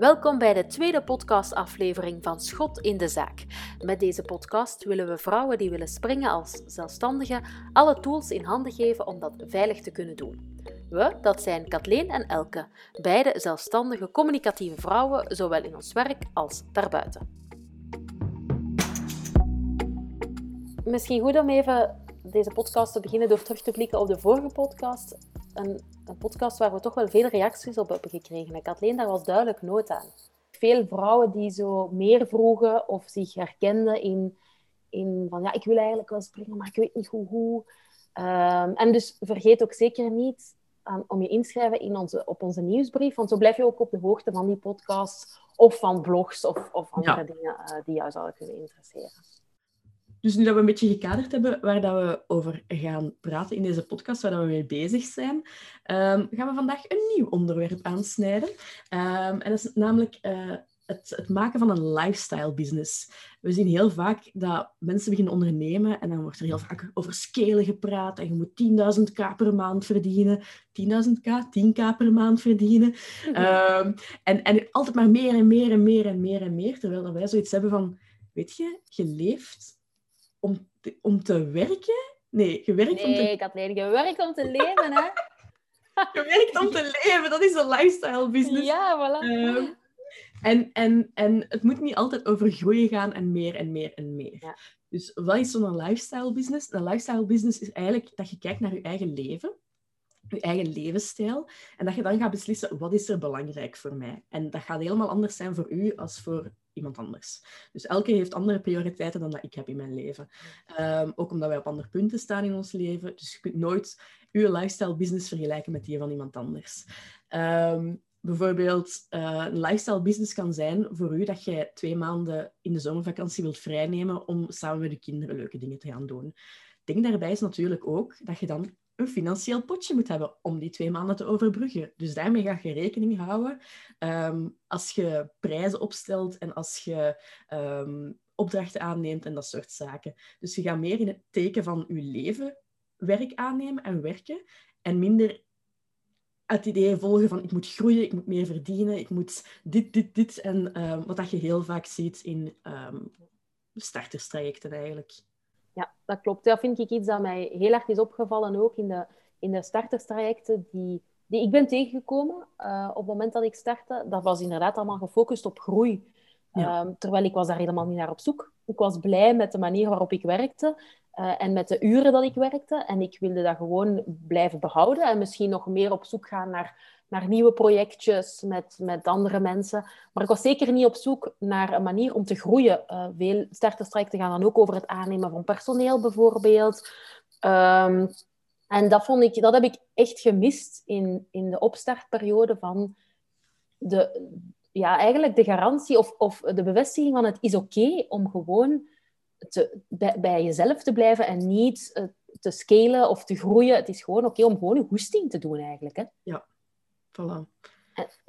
Welkom bij de tweede podcastaflevering van Schot in de Zaak. Met deze podcast willen we vrouwen die willen springen als zelfstandigen alle tools in handen geven om dat veilig te kunnen doen. We, dat zijn Kathleen en Elke, beide zelfstandige communicatieve vrouwen, zowel in ons werk als daarbuiten. Misschien goed om even deze podcast te beginnen door terug te blikken op de vorige podcast. Een, een podcast waar we toch wel veel reacties op hebben gekregen. En Kathleen, daar was duidelijk nood aan. Veel vrouwen die zo meer vroegen of zich herkenden in, in van ja, ik wil eigenlijk wel springen, maar ik weet niet hoe. hoe. Um, en dus vergeet ook zeker niet aan, om je inschrijven in onze, op onze nieuwsbrief, want zo blijf je ook op de hoogte van die podcasts of van blogs of, of andere ja. dingen uh, die jou zouden kunnen interesseren. Dus nu dat we een beetje gekaderd hebben waar dat we over gaan praten in deze podcast, waar dat we mee bezig zijn, um, gaan we vandaag een nieuw onderwerp aansnijden. Um, en dat is namelijk uh, het, het, maken van een lifestyle business. We zien heel vaak dat mensen beginnen ondernemen en dan wordt er heel vaak over scalen gepraat en je moet 10.000k per maand verdienen. 10.000k, 10k per maand verdienen. Um, en, en altijd maar meer en meer en meer en meer en meer. Terwijl wij zoiets hebben van, weet je, je leeft om te, om te werken? Nee, je werkt nee, om te... Nee, Kathleen, je werkt om te leven, hè? je werkt om te leven, dat is een lifestyle business. Ja, voilà. Uh, en, en, en het moet niet altijd over groeien gaan en meer en meer en meer. Ja. Dus wat is zo'n lifestyle business? Een lifestyle business is eigenlijk dat je kijkt naar je eigen leven, je eigen levensstijl, en dat je dan gaat beslissen, wat is er belangrijk voor mij? En dat gaat helemaal anders zijn voor u als voor iemand anders. Dus elke heeft andere prioriteiten dan dat ik heb in mijn leven. Um, ook omdat wij op andere punten staan in ons leven. Dus je kunt nooit je lifestyle business vergelijken met die van iemand anders. Um, bijvoorbeeld, uh, een lifestyle business kan zijn voor u dat jij twee maanden in de zomervakantie wilt vrijnemen om samen met je kinderen leuke dingen te gaan doen. Denk daarbij is natuurlijk ook dat je dan een financieel potje moet hebben om die twee maanden te overbruggen. Dus daarmee ga je rekening houden um, als je prijzen opstelt en als je um, opdrachten aanneemt en dat soort zaken. Dus je gaat meer in het teken van je leven werk aannemen en werken en minder het idee volgen van ik moet groeien, ik moet meer verdienen, ik moet dit, dit, dit. En um, wat dat je heel vaak ziet in starterstrajecten eigenlijk. Ja, dat klopt. Dat vind ik iets dat mij heel erg is opgevallen ook in de, in de starterstrajecten die, die ik ben tegengekomen uh, op het moment dat ik startte. Dat was inderdaad allemaal gefocust op groei. Ja. Um, terwijl ik was daar helemaal niet naar op zoek. Ik was blij met de manier waarop ik werkte uh, en met de uren dat ik werkte. En ik wilde dat gewoon blijven behouden en misschien nog meer op zoek gaan naar naar nieuwe projectjes met, met andere mensen. Maar ik was zeker niet op zoek naar een manier om te groeien. Uh, veel starterstrajecten gaan dan ook over het aannemen van personeel bijvoorbeeld. Um, en dat, vond ik, dat heb ik echt gemist in, in de opstartperiode van de, ja, eigenlijk de garantie of, of de bevestiging van het is oké om gewoon te, bij, jezelf te blijven en niet uh, te scalen of te groeien. Het is gewoon oké om gewoon een hoesting te doen eigenlijk. Hè? Ja, Voilà.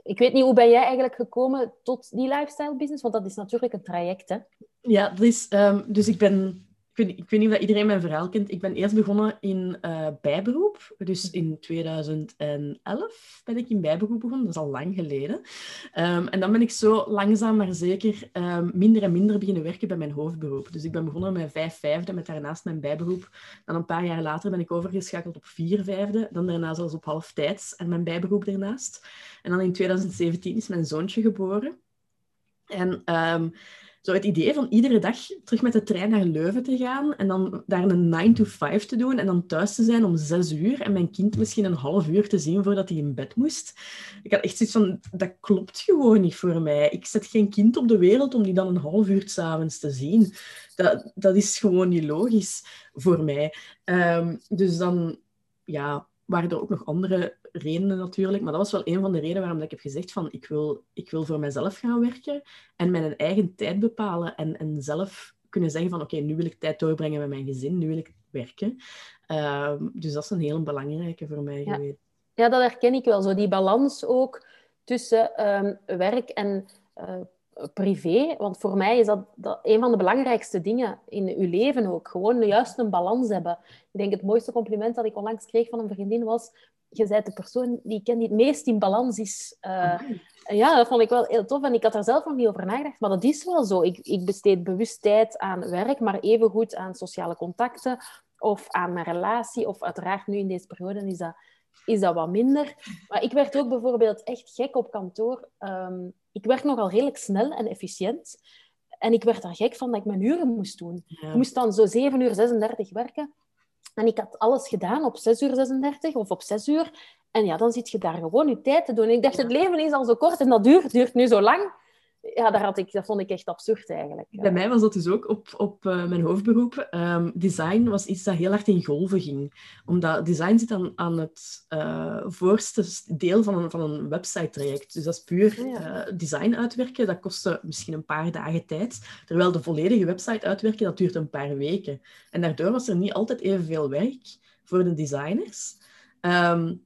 Ik weet niet, hoe ben jij eigenlijk gekomen tot die lifestyle business? Want dat is natuurlijk een traject, hè? Ja, dat is, um, dus ik ben... Ik weet, ik weet, niet of iedereen mijn verhaal kent. Ik ben eerst begonnen in uh, bijberoep. Dus in 2011 ben ik in bijberoep begonnen. Dat is al lang geleden. Um, en dan ben ik zo langzaam maar zeker um, minder en minder beginnen werken bij mijn hoofdberoep. Dus ik ben begonnen met vijf vijfde, met daarnaast mijn bijberoep. Dan een paar jaar later ben ik overgeschakeld op vier vijfde. Dan daarna zelfs op halftijds en mijn bijberoep daarnaast. En dan in 2017 is mijn zoontje geboren. En... Um, zo het idee van iedere dag terug met de trein naar Leuven te gaan en dan daar een 9 to 5 te doen en dan thuis te zijn om 6 uur en mijn kind misschien een half uur te zien voordat hij in bed moest. Ik had echt zoiets van, dat klopt gewoon niet voor mij. Ik zet geen kind op de wereld om die dan een half uur s'avonds te zien. Dat, dat is gewoon niet logisch voor mij. Um, dus dan, ja, waren er ook nog andere redenen natuurlijk. Maar dat was wel een van de redenen waarom ik heb gezegd van ik wil, ik wil voor mezelf gaan werken en mijn eigen tijd bepalen en, en zelf kunnen zeggen van oké, okay, nu wil ik tijd doorbrengen met mijn gezin, nu wil ik werken. Uh, dus dat is een heel belangrijke voor mij ja. geweest. Ja, dat herken ik wel. Zo die balans ook tussen um, werk en uh, privé. Want voor mij is dat, dat een van de belangrijkste dingen in uw leven ook. Gewoon juist een balans hebben. Ik denk het mooiste compliment dat ik onlangs kreeg van een vriendin was je bent de persoon die ik ken die het meest in balans is. Uh, ja, dat vond ik wel heel tof. En ik had er zelf nog niet over nagedacht, maar dat is wel zo. Ik, ik besteed bewust tijd aan werk, maar evengoed aan sociale contacten of aan mijn relatie. Of uiteraard nu in deze periode is dat, is dat wat minder. Maar ik werd ook bijvoorbeeld echt gek op kantoor. Ehm, ik werk nogal redelijk snel en efficiënt. En ik werd daar gek van dat ik mijn uren moest doen. Ik moest dan zo 7 uur 36 werken. En ik had alles gedaan op 6 uur 36 of op 6 uur. En ja, dan zit je daar gewoon je tijd te doen. En ik dacht, het leven is al zo kort en dat duurt, duurt nu zo lang ja, daar had ik, dat vond ik echt absurd eigenlijk. Bij mij was dat dus ook op, op uh, mijn hoofdberoep. Um, design was iets dat heel hard in golven ging. Omdat design zit aan, aan het uh, voorste deel van een, van een website-traject. Dus dat is puur uh, design uitwerken. Dat kostte misschien een paar dagen tijd. Terwijl de volledige website uitwerken, dat duurt een paar weken. En daardoor was er niet altijd evenveel werk voor de designers. Um,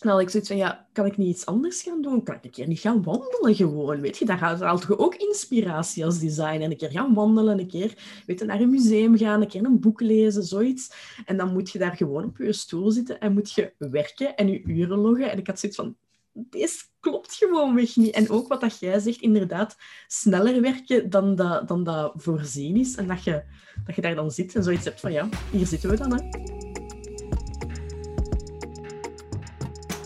dan had ik zoiets van, ja, kan ik niet iets anders gaan doen? Kan ik een keer niet gaan wandelen gewoon? Weet je, daar haalt je ook inspiratie als designer. Een keer gaan wandelen, een keer weet je, naar een museum gaan, een keer een boek lezen, zoiets. En dan moet je daar gewoon op je stoel zitten en moet je werken en je uren loggen. En ik had zoiets van, deze klopt gewoon weg niet. En ook wat dat jij zegt, inderdaad, sneller werken dan dat, dan dat voorzien is. En dat je, dat je daar dan zit en zoiets hebt van, ja, hier zitten we dan, hè.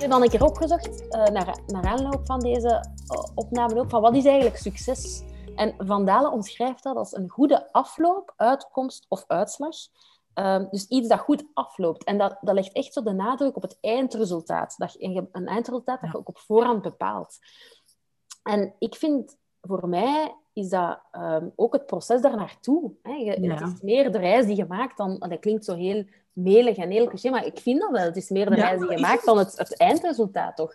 Ik heb dan een keer opgezocht, uh, naar, naar aanloop van deze uh, opname ook, van wat is eigenlijk succes? En Van Dalen omschrijft dat als een goede afloop, uitkomst of uitslag. Um, dus iets dat goed afloopt. En dat, dat legt echt zo de nadruk op het eindresultaat. Dat je, een eindresultaat dat je ook op voorhand bepaalt. En ik vind, voor mij is dat um, ook het proces daar naartoe. Hè. Je, ja. Het is meer de reis die je maakt dan... Dat klinkt zo heel melig en heel cliché, maar ik vind dat wel. Het is meer de reis die je maakt dan het, het eindresultaat, toch?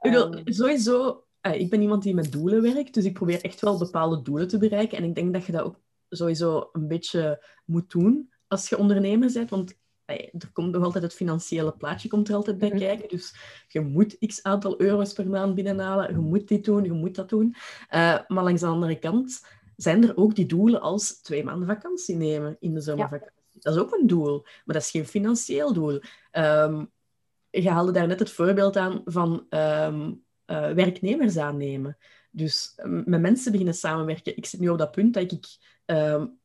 Um, sowieso, uh, ik ben iemand die met doelen werkt, dus ik probeer echt wel bepaalde doelen te bereiken. En ik denk dat je dat ook sowieso een beetje moet doen als je ondernemer bent, want er komt nog altijd het financiële plaatje komt er altijd bij mhm. kijken. Dus je moet x aantal euro's per maand binnenhalen. Je moet dit doen, je moet dat doen. Uh, maar langs de andere kant zijn er ook die doelen als twee maanden vakantie nemen in de zomervakantie. Dat is ook een doel, maar dat is geen financieel doel. Um, je haalde daar net het voorbeeld aan van um, uh, werknemers aannemen. Dus um, met mensen beginnen samenwerken. Ik zit nu op dat punt dat ik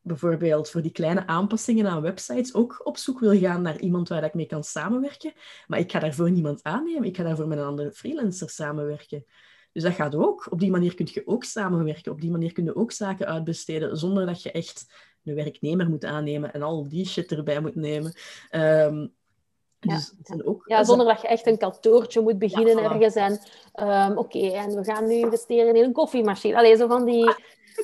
bijvoorbeeld voor die kleine aanpassingen aan websites ook op zoek wil gaan naar iemand waar ik mee kan samenwerken. Maar ik ga daarvoor niemand aannemen. Ik ga daarvoor met een andere freelancer samenwerken. Dus dat gaat ook. Op die manier kun je ook samenwerken. Op die manier kun je ook zaken uitbesteden zonder dat je echt een werknemer moet aannemen en al die shit erbij moet nemen. Um, ja. Dus ook, ja, zonder dat je echt een kantoortje moet beginnen ja, ergens. En um, oké, okay, en we gaan nu investeren in een koffiemachine. Allee, zo van die...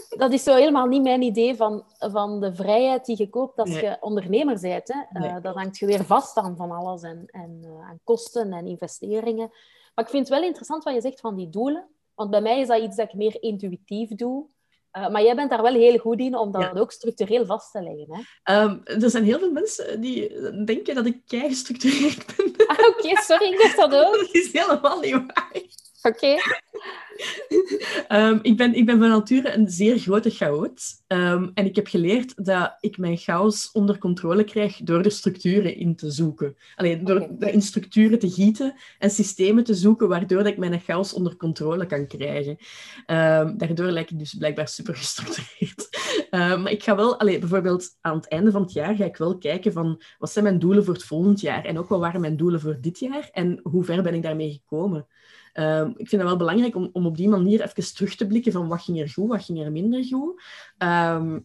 Dat is zo helemaal niet mijn idee van, van de vrijheid die je koopt als nee. je ondernemer bent. Hè. Nee. Uh, dat hangt je weer vast aan van alles en, en uh, aan kosten en investeringen. Maar ik vind het wel interessant wat je zegt van die doelen. Want bij mij is dat iets dat ik meer intuïtief doe. Uh, maar jij bent daar wel heel goed in om dat ja. ook structureel vast te leggen. Hè? Um, er zijn heel veel mensen die denken dat ik kei gestructureerd ben. Ah, Oké, okay, sorry, ik dacht dat ook. dat is helemaal niet waar. Oké. Okay. um, ik, ben, ik ben van nature een zeer grote chaot. Um, en ik heb geleerd dat ik mijn chaos onder controle krijg door er structuren in te zoeken. Alleen door okay. in structuren te gieten en systemen te zoeken, waardoor dat ik mijn chaos onder controle kan krijgen. Um, daardoor lijk ik dus blijkbaar super gestructureerd. maar ik ga wel, allee, bijvoorbeeld aan het einde van het jaar, ga ik wel kijken van wat zijn mijn doelen voor het volgend jaar en ook wel waren mijn doelen voor dit jaar en hoe ver ben ik daarmee gekomen. Um, ik vind het wel belangrijk om, om op die manier even terug te blikken van wat ging er goed, wat ging er minder goed. Um,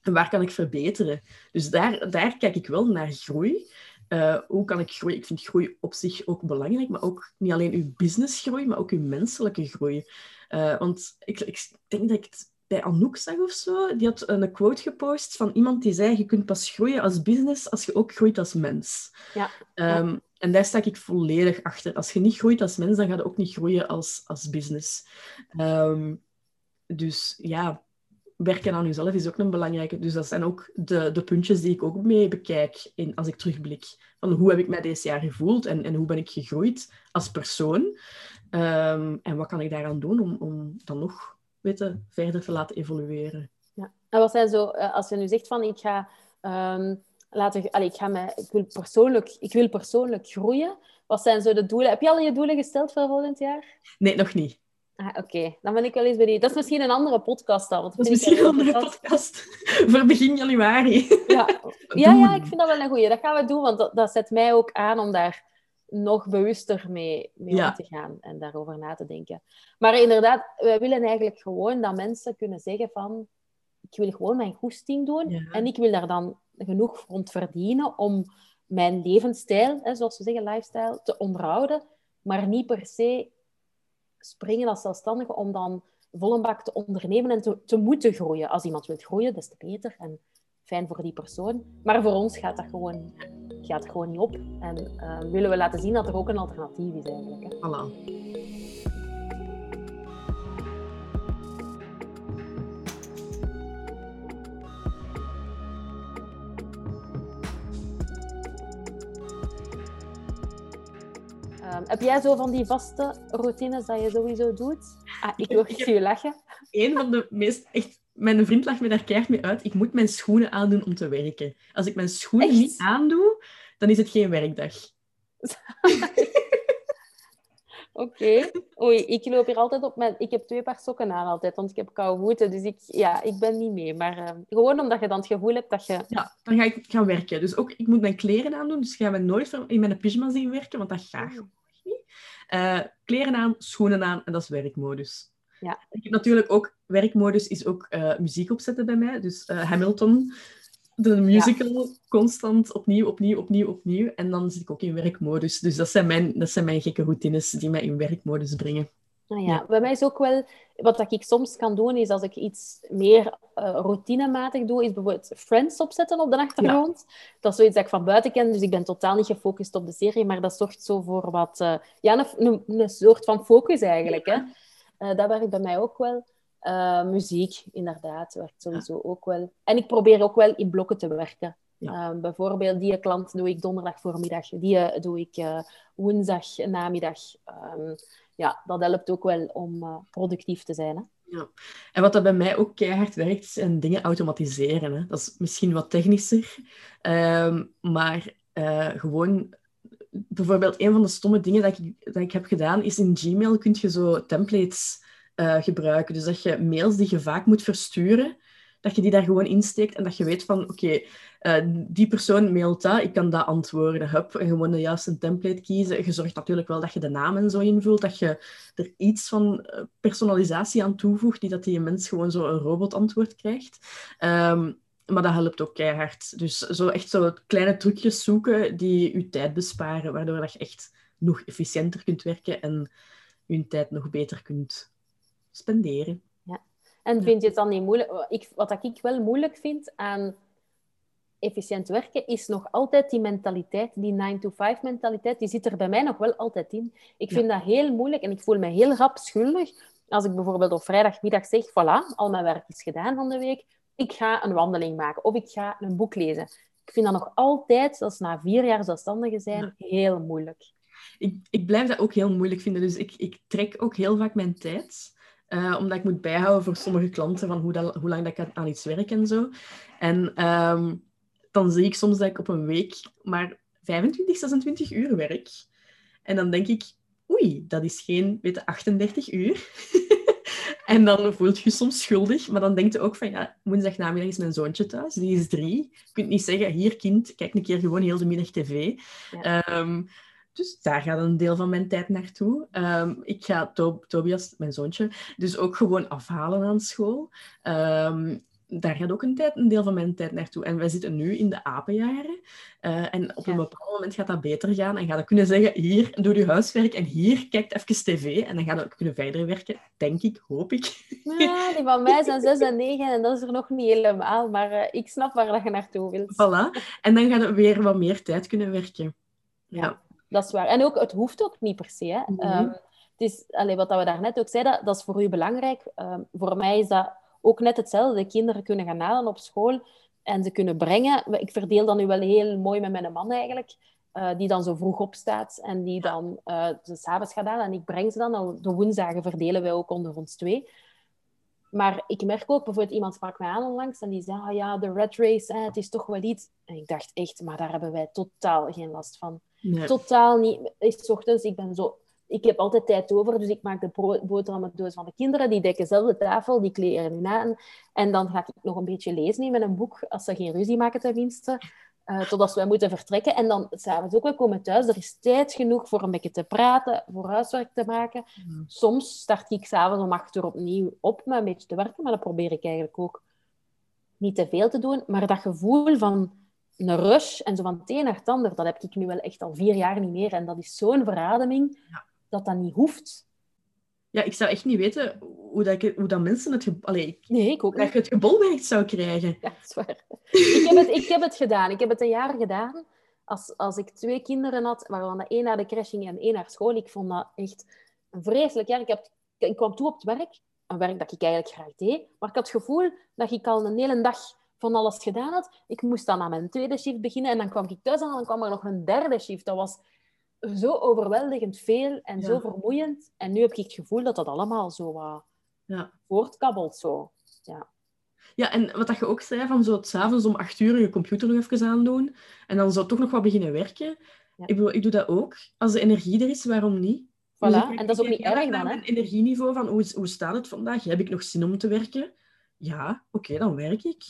en waar kan ik verbeteren? Dus daar, daar kijk ik wel naar groei. Uh, hoe kan ik groeien? Ik vind groei op zich ook belangrijk, maar ook niet alleen uw businessgroei, maar ook uw menselijke groei. Uh, want ik, ik denk dat ik het bij Anouk zag of zo. Die had een quote gepost van iemand die zei: Je kunt pas groeien als business als je ook groeit als mens. Ja. Um, en daar sta ik volledig achter. Als je niet groeit als mens, dan ga je ook niet groeien als, als business. Um, dus ja, werken aan jezelf is ook een belangrijke. Dus dat zijn ook de, de puntjes die ik ook mee bekijk in, als ik terugblik. Van hoe heb ik mij deze jaar gevoeld en, en hoe ben ik gegroeid als persoon? Um, en wat kan ik daaraan doen om, om dan nog weten, verder te laten evolueren? Ja. En wat zijn zo, eh, als je nu zegt van ik ga... Um laten, ik, ga mij, ik, wil persoonlijk, ik wil persoonlijk groeien. Wat zijn zo de doelen? Heb je al je doelen gesteld voor volgend jaar? Nee, nog niet. Ah, Oké, dan ben ik wel eens benieuwd. Dat is misschien een andere podcast dan. Want Dat is misschien een andere podcast voor begin januari. Ja. Ja, ja, ik vind dat wel een goeie. Dat gaan we doen, want dat, dat zet mij ook aan om daar nog bewuster mee, mee Ja. om te gaan en daarover na te denken. Maar inderdaad, wij willen eigenlijk gewoon dat mensen kunnen zeggen van ik wil gewoon mijn goesting doen Ja. en ik wil daar dan genoeg rond verdienen om mijn levensstijl, hè, zoals we zeggen, lifestyle, te onderhouden, maar niet per se springen als zelfstandige om dan vol een bak te ondernemen en te, te moeten groeien. Als iemand wil groeien, des te beter en fijn voor die persoon. Maar voor ons gaat dat gewoon, gaat gewoon niet op. En eh, willen we laten zien dat er ook een alternatief is eigenlijk. Hè. Ehm, heb jij zo van die vaste routines dat je sowieso doet? Ah, ik Ik- ik- je lachen. Een van de meest... Echt, mijn vriend lacht me daar keihard mee uit. Ik moet mijn schoenen aandoen om te werken. Als ik mijn schoenen Echt? niet aandoe, dan is het geen werkdag. Oké. Oei, ik loop hier altijd op met... Ik heb twee paar sokken aan altijd, want ik heb koude voeten. Dus ik, ja, ik ben niet mee. Maar ehm, gewoon omdat je dan het gevoel hebt dat je... Ja, dan ga ik gaan werken. Dus ook, ik moet mijn kleren aandoen. Dus je gaat me nooit in mijn pyjama zien werken, want dat gaat gewoon Eh, kleren aan, schoenen aan en dat is werkmodus. Ja. Ik heb natuurlijk ook... Werkmodus is ook eh, muziek opzetten bij mij. Dus eh, Hamilton, de musical, constant opnieuw, opnieuw, opnieuw, opnieuw. En dan zit ik ook in werkmodus. Dus dat zijn mijn, dat zijn mijn gekke routines die mij in werkmodus brengen. Nou ja, Ja. bij mij is ook wel... Wat dat ik soms kan doen, is als ik iets meer eh, routinematig doe, is bijvoorbeeld Friends opzetten op de achtergrond. Dat is zoiets dat ik van buiten ken, dus ik ben totaal niet gefocust op de serie, maar dat zorgt zo voor wat... eh, ja, een, een, een soort van focus eigenlijk, hè. Eh, dat werkt bij mij ook wel. Muziek, inderdaad, werkt sowieso ook wel. En ik probeer ook wel in blokken te werken. Ja. Bijvoorbeeld, die klant doe ik donderdag voormiddag, die doe ik eh, woensdag namiddag. Ehm, ja, dat helpt ook wel om eh, productief te zijn. Hè? En wat dat bij mij ook keihard werkt, zijn dingen automatiseren. Hè. Dat is misschien wat technischer, ehm, maar eh, gewoon... Bijvoorbeeld, een van de stomme dingen dat ik, dat ik heb gedaan, is in Gmail kun je zo templates eh, gebruiken. Dus dat je mails die je vaak moet versturen, dat je die daar gewoon insteekt en dat je weet van, oké, eh, die persoon mailt dat, ik kan dat antwoorden. Hup, en gewoon de juiste template kiezen. Je zorgt natuurlijk wel dat je de naam en zo invult, dat je er iets van eh, personalisatie aan toevoegt, die dat die mens gewoon zo een robotantwoord krijgt. Ehm, maar dat helpt ook keihard. Dus zo echt zo kleine trucjes zoeken die je tijd besparen, waardoor dat je echt nog efficiënter kunt werken en je tijd nog beter kunt spenderen. En vind je het dan niet moeilijk? Ik, wat ik wel moeilijk vind aan efficiënt werken, is nog altijd die mentaliteit, die 9-to-5 mentaliteit, die zit er bij mij nog wel altijd in. Ik Ja. vind dat heel moeilijk en ik voel me heel rap schuldig als ik bijvoorbeeld op vrijdagmiddag zeg, voilà, al mijn werk is gedaan van de week, ik ga een wandeling maken of ik ga een boek lezen. Ik vind dat nog altijd, zelfs na vier jaar zelfstandige zijn, heel moeilijk. Ik, ik blijf dat ook heel moeilijk vinden. Dus ik, ik trek ook heel vaak mijn tijd. Eh, omdat ik moet bijhouden voor sommige klanten van hoe, dat, hoe lang dat ik aan- iets werk en zo. En ehm, dan zie ik soms dat ik op een week maar 25, 26 uur werk. En dan denk ik, oei, dat is geen weet je, 38 uur. en dan voelt je je soms schuldig. Maar dan denk je ook van, ja, woensdag namiddag is mijn zoontje thuis. Die is drie. Je kunt niet zeggen, hier kind, kijk een keer gewoon heel de middag tv. Ja. Ehm, dus daar gaat een deel van mijn tijd naartoe. Ehm, ik ga To- Tobias, mijn zoontje, dus ook gewoon afhalen aan school. Ehm, daar gaat ook een, tijd, een deel van mijn tijd naartoe. En wij zitten nu in de apenjaren. Eh, en op een bepaald moment gaat dat beter gaan. En ga je kunnen zeggen, hier, doe je huiswerk. En hier, kijk even tv. En dan ga je kunnen verder werken. Denk ik, hoop ik. Ja, die van mij zijn 6 en 9 en dat is er nog niet helemaal, maar eh, ik snap waar dat je naartoe wilt. Voilà. En dan ga je weer wat meer tijd kunnen werken. Ja. Dat is waar. En ook, het hoeft ook niet per se. Hè. Mhm. Ehm, het is, allee, wat we daarnet ook zeiden, dat is voor u belangrijk. Ehm, voor mij is dat ook net hetzelfde. De kinderen kunnen gaan halen op school en ze kunnen brengen. Ik verdeel dat nu wel heel mooi met mijn man eigenlijk, eh, die dan zo vroeg opstaat en die dan eh ze s'avonds gaat halen en ik breng ze dan. De woensdagen verdelen wij ook onder ons twee. Maar ik merk ook, bijvoorbeeld iemand sprak mij aan onlangs en die zei, ah ja, de red race, hè, het is toch wel iets. En ik dacht echt, maar daar hebben wij totaal geen last van. Totaal niet. Is ochtends, ik ben zo... Ik heb altijd tijd over, dus ik maak de boterhammendoos van de kinderen. Die dekken zelf de tafel, die kleren hun aan. En dan ga ik nog een beetje lezen in een boek, als ze geen ruzie maken tenminste. Uh, totdat wij moeten vertrekken. En dan s'avonds ook, we komen thuis. Er is tijd genoeg voor een beetje te praten, voor huiswerk te maken. Soms start ik s'avonds om acht uur opnieuw op met een beetje te werken, maar dat probeer ik eigenlijk ook niet te veel te doen. Maar dat gevoel van een rush en zo van het een naar het ander, dat heb ik nu wel echt al vier jaar niet meer. En dat is zo'n verademing dat dat niet hoeft. Ja, ik zou echt niet weten hoe, dat, ik, hoe dat mensen het... Allee, nee, ik ook niet. het gebolwerkt zou krijgen. Ja, dat is waar. ik, heb het, ik heb het gedaan. Ik heb het een jaar gedaan. Als, als ik twee kinderen had, waarvan de één naar de crash ging en één naar school, ik vond dat echt een vreselijk jaar. Ik, heb, ik kwam toe op het werk, een werk dat ik eigenlijk graag deed, maar ik had het gevoel dat ik al een hele dag van alles gedaan had. Ik moest dan aan mijn tweede shift beginnen en dan kwam ik thuis en dan kwam er nog een derde shift. Dat was zo overweldigend veel en zo vermoeiend. En nu heb ik het gevoel dat dat allemaal zo wat ja. voortkabbelt. Zo. Ja. Ja, en wat dat je ook zei, van zo s'avonds om acht uur je computer nog even aandoen en dan zou toch nog wat beginnen werken. Ik, bedoel, ik doe dat ook. Als de energie er is, waarom niet? Voilà, dus en dat is ook niet erg dan, hè? energieniveau van, hoe, hoe staat het vandaag? Heb ik nog zin om te werken? Ja, oké, dan werk ik.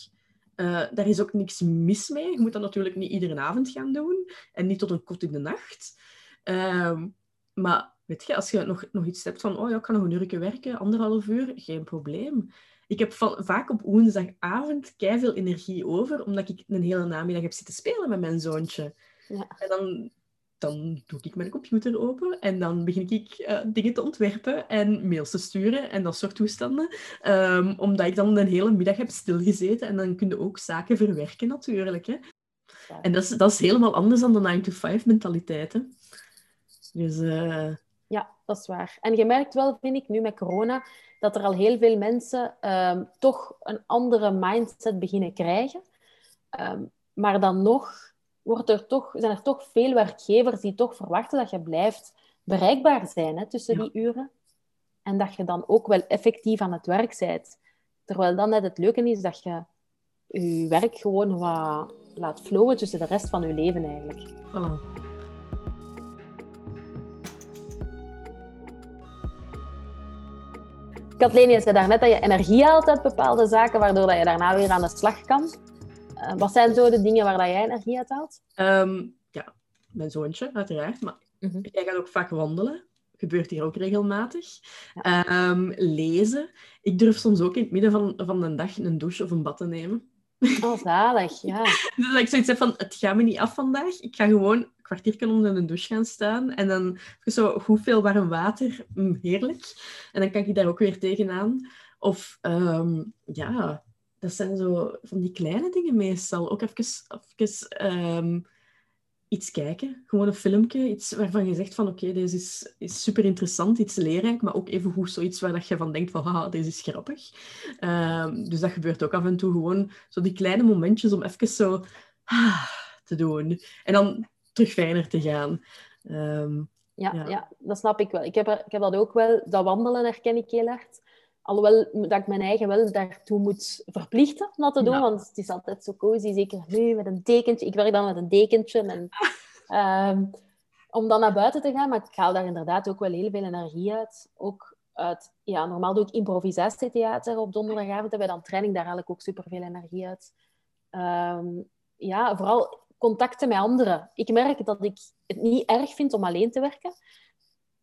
Uh, daar is ook niks mis mee. Je moet dat natuurlijk niet iedere avond gaan doen en niet tot een kot in de nacht. Ehm, maar weet je, als je nog, nog iets hebt van, oh ja, ik kan nog een uurtje werken, anderhalf uur, geen probleem. Ik heb van, vaak op woensdagavond veel energie over, omdat ik een hele namiddag heb zitten spelen met mijn zoontje. Ja. En dan, dan doe ik mijn computer open en dan begin ik uh, dingen te ontwerpen en mails te sturen en dat soort toestanden. Um, omdat ik dan een hele middag heb stilgezeten en dan kun je ook zaken verwerken natuurlijk. Hè. En dat is, dat is helemaal anders dan de 9-to-5 mentaliteit. Hè. Dus, uh... Ja, dat is waar. En je merkt wel, vind ik, nu met corona, dat er al heel veel mensen um, toch een andere mindset beginnen krijgen. Um, maar dan nog wordt er toch, zijn er toch veel werkgevers die toch verwachten dat je blijft bereikbaar zijn hè, tussen die uren. En dat je dan ook wel effectief aan het werk bent. Terwijl dan net het leuke is dat je je werk gewoon wat laat flowen tussen de rest van je leven eigenlijk. Voilà. Kathleen, je zei daarnet dat je energie haalt uit bepaalde zaken, waardoor dat je daarna weer aan de slag kan. Uh, wat zijn zo de dingen waar dat jij energie uit haalt? Um, ja, mijn zoontje, uiteraard. Maar mm jij gaat ook vaak wandelen. Gebeurt hier ook regelmatig. Ehm, lezen. Ik durf soms ook in het midden van, van de dag een douche of een bad te nemen. Oh, zalig, ja. dus dat ik zoiets heb van, het gaat me niet af vandaag. Ik ga gewoon een kwartier onder een douche gaan staan. En dan zo goed veel warm water. Mm, heerlijk. En dan kan ik daar ook weer tegenaan. Of, um, ja, dat zijn zo van die kleine dingen meestal. Ook even, even um, iets kijken. Gewoon een filmpje. Iets waarvan je zegt van oké, deze is, is super interessant, iets leerrijk, maar ook even goed zoiets waar dat je van denkt van haha, deze is grappig. Um, dus dat gebeurt ook af en toe gewoon zo die kleine momentjes om even zo ah, te doen. En dan terug fijner te gaan. Um, ja, ja, ja. dat snap ik wel. Ik heb, ik heb dat ook wel. Dat wandelen herken ik heel hard. Alhoewel dat ik mijn eigen wel daartoe moet verplichten om dat te doen, want het is altijd zo cozy, zeker nu met een dekentje. Ik werk dan met een dekentje en, um, om dan naar buiten te gaan, maar ik haal daar inderdaad ook wel heel veel energie uit. Ook uit, ja, normaal doe ik improvisatietheater op donderdagavond en bij dan training, daar haal ik ook superveel energie uit. Um, ja, vooral contacten met anderen. Ik merk dat ik het niet erg vind om alleen te werken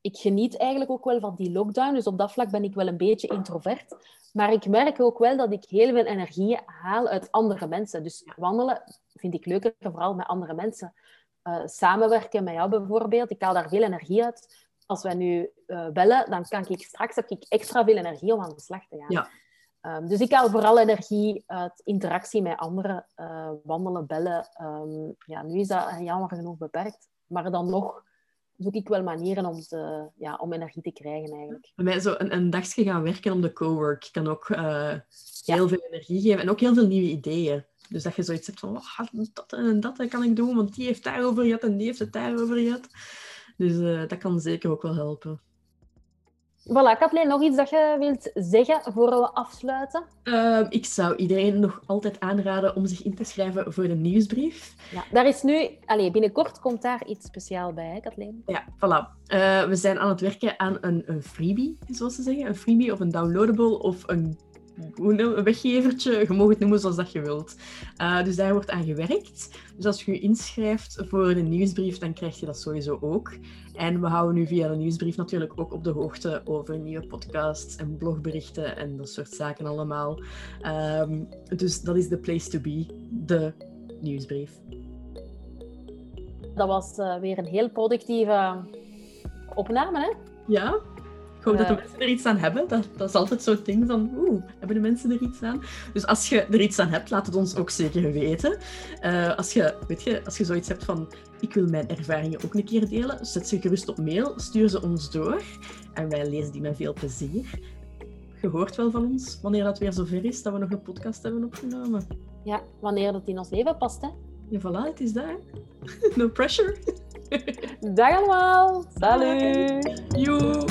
ik geniet eigenlijk ook wel van die lockdown. Dus op dat vlak ben ik wel een beetje introvert. Maar ik merk ook wel dat ik heel veel energie haal uit andere mensen. Dus wandelen vind ik leuker, vooral met andere mensen. Uh, samenwerken met jou bijvoorbeeld, ik haal daar veel energie uit. Als wij nu uh, bellen, dan kan ik straks heb ik extra veel energie om aan de slag te gaan. Ja. Um, dus ik haal vooral energie uit interactie met anderen, uh, wandelen, bellen. Um, ja, nu is dat jammer genoeg beperkt. Maar dan nog zoek ik wel manieren om, te, ja, om energie te krijgen eigenlijk. Bij mij zo een, een dagje gaan werken om de cowork kan ook uh, heel veel energie geven en ook heel veel nieuwe ideeën. Dus dat je zoiets hebt van, oh, dat en dat kan ik doen, want die heeft daarover gehad en die heeft het daarover gehad. Dus uh, dat kan zeker ook wel helpen. Voilà, Kathleen, nog iets dat je wilt zeggen voor we afsluiten? Ehm, ik zou iedereen nog altijd aanraden om zich in te schrijven voor de nieuwsbrief. Ja, daar is nu... Allez, binnenkort komt daar iets speciaal bij, hè, Kathleen? Ja, voilà. Uh, we zijn aan het werken aan een, een freebie, zoals ze zeggen. Een freebie of een downloadable of een een weggevertje, je mag het noemen zoals dat je wilt. Uh, dus daar wordt aan gewerkt. Dus als je je inschrijft voor de nieuwsbrief, dan krijg je dat sowieso ook. En we houden nu via de nieuwsbrief natuurlijk ook op de hoogte over nieuwe podcasts en blogberichten en dat soort zaken allemaal. Um, dus dat is de place to be, de nieuwsbrief. Dat was uh, weer een heel productieve opname, hè? Ja, ik hoop dat de mensen er iets aan hebben. Dat, dat is altijd zo'n ding van, oeh, hebben de mensen er iets aan? Dus als je er iets aan hebt, laat het ons ook zeker weten. Uh, als, je, weet je, als je zoiets hebt van, ik wil mijn ervaringen ook een keer delen, zet ze gerust op mail, stuur ze ons door. En wij lezen die met veel plezier. Je hoort wel van ons, wanneer dat weer zover is, dat we nog een podcast hebben opgenomen. Ja, wanneer dat in ons leven past, hè? Ja, voilà, het is daar. no pressure. Dag allemaal. Salut. Joe.